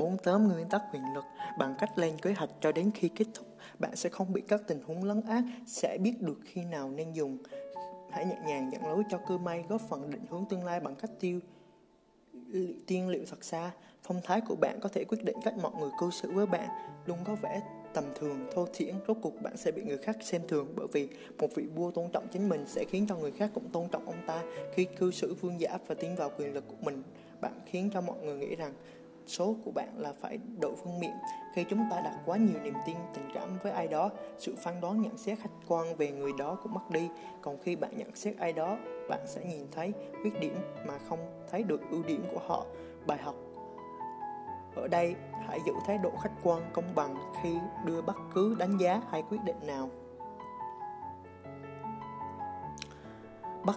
bốn tóm nguyên tắc quyền lực. Bằng cách lên kế hoạch cho đến khi kết thúc, bạn sẽ không bị các tình huống lấn át, sẽ biết được khi nào nên dùng. Hãy nhẹ nhàng dẫn lối cho cơ may góp phần định hướng tương lai bằng cách tiêu tiên liệu thật xa. Phong thái của bạn có thể quyết định cách mọi người cư xử với bạn. Luôn có vẻ tầm thường, thô thiển. Rốt cuộc bạn sẽ bị người khác xem thường bởi vì một vị vua tôn trọng chính mình sẽ khiến cho người khác cũng tôn trọng ông ta. Khi cư xử vương giả và tiến vào quyền lực của mình, bạn khiến cho mọi người nghĩ rằng số của bạn là phải đội phương miệng. Khi chúng ta đặt quá nhiều niềm tin, tình cảm với ai đó, sự phán đoán, nhận xét khách quan về người đó cũng mất đi. Còn khi bạn nhận xét ai đó, bạn sẽ nhìn thấy khuyết điểm mà không thấy được ưu điểm của họ. Bài học ở đây, hãy giữ thái độ khách quan, công bằng khi đưa bất cứ đánh giá hay quyết định nào. Bắt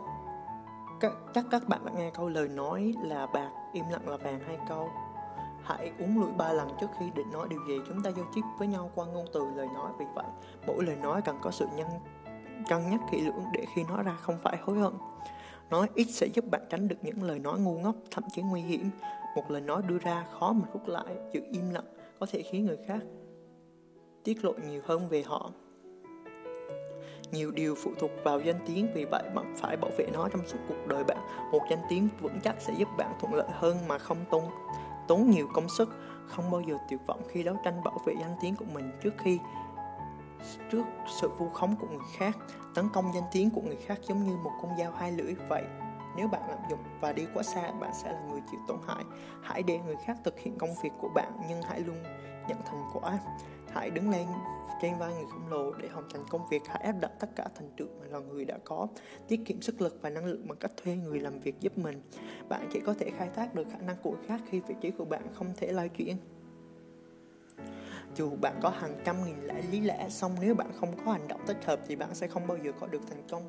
chắc các bạn đã nghe câu lời nói là bạc, im lặng là vàng hai câu hãy uống lưỡi ba lần trước khi định nói điều gì. Chúng ta giao tiếp với nhau qua ngôn từ lời nói. Vì vậy, mỗi lời nói cần có sự nhân, cân nhắc kỹ lưỡng để khi nói ra không phải hối hận. Nói ít sẽ giúp bạn tránh được những lời nói ngu ngốc, thậm chí nguy hiểm. Một lời nói đưa ra khó mà rút lại, giữ im lặng, có thể khiến người khác tiết lộ nhiều hơn về họ. Nhiều điều phụ thuộc vào danh tiếng, vì vậy bạn phải bảo vệ nó trong suốt cuộc đời bạn. Một danh tiếng vững chắc sẽ giúp bạn thuận lợi hơn mà không tốn tốn nhiều công sức, không bao giờ tuyệt vọng khi đấu tranh bảo vệ danh tiếng của mình trước khi trước sự vu khống của người khác. Tấn công danh tiếng của người khác giống như một con dao hai lưỡi vậy. Nếu bạn lạm dụng và đi quá xa, bạn sẽ là người chịu tổn hại. Hãy để người khác thực hiện công việc của bạn, nhưng hãy luôn nhận thành quả hãy đứng lên trên vai người khổng lồ để hoàn thành công việc. Hãy áp đặt tất cả thành tựu mà loài người đã có. Tiết kiệm sức lực và năng lượng bằng cách thuê người làm việc giúp mình. Bạn chỉ có thể khai thác được khả năng của khác khi vị trí của bạn không thể lai chuyển. Dù bạn có hàng trăm nghìn lẽ lý lẽ xong nếu bạn không có hành động thích hợp thì bạn sẽ không bao giờ có được thành công.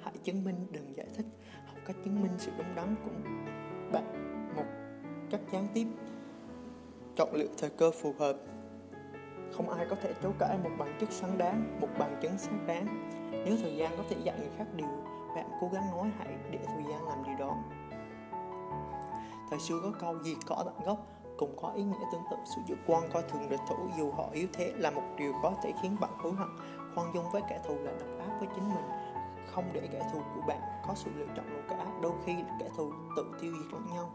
Hãy chứng minh, đừng giải thích. Học cách chứng minh sự đúng đắn của bạn một cách gián tiếp. Chọn lựa thời cơ phù hợp không ai có thể chối cãi một bằng chứng sáng đáng, một bằng chứng sáng đáng. Nếu thời gian có thể dạy người khác điều, bạn cố gắng nói hãy để thời gian làm điều đó. Thời xưa có câu gì cỏ tận gốc, cũng có ý nghĩa tương tự. Sự dự quan coi thường địch thủ, dù họ yếu thế, là một điều có thể khiến bạn hối hận. Khoan dung với kẻ thù là độc ác với chính mình. Không để kẻ thù của bạn có sự lựa chọn nào cả đôi khi kẻ thù tự tiêu diệt lẫn nhau.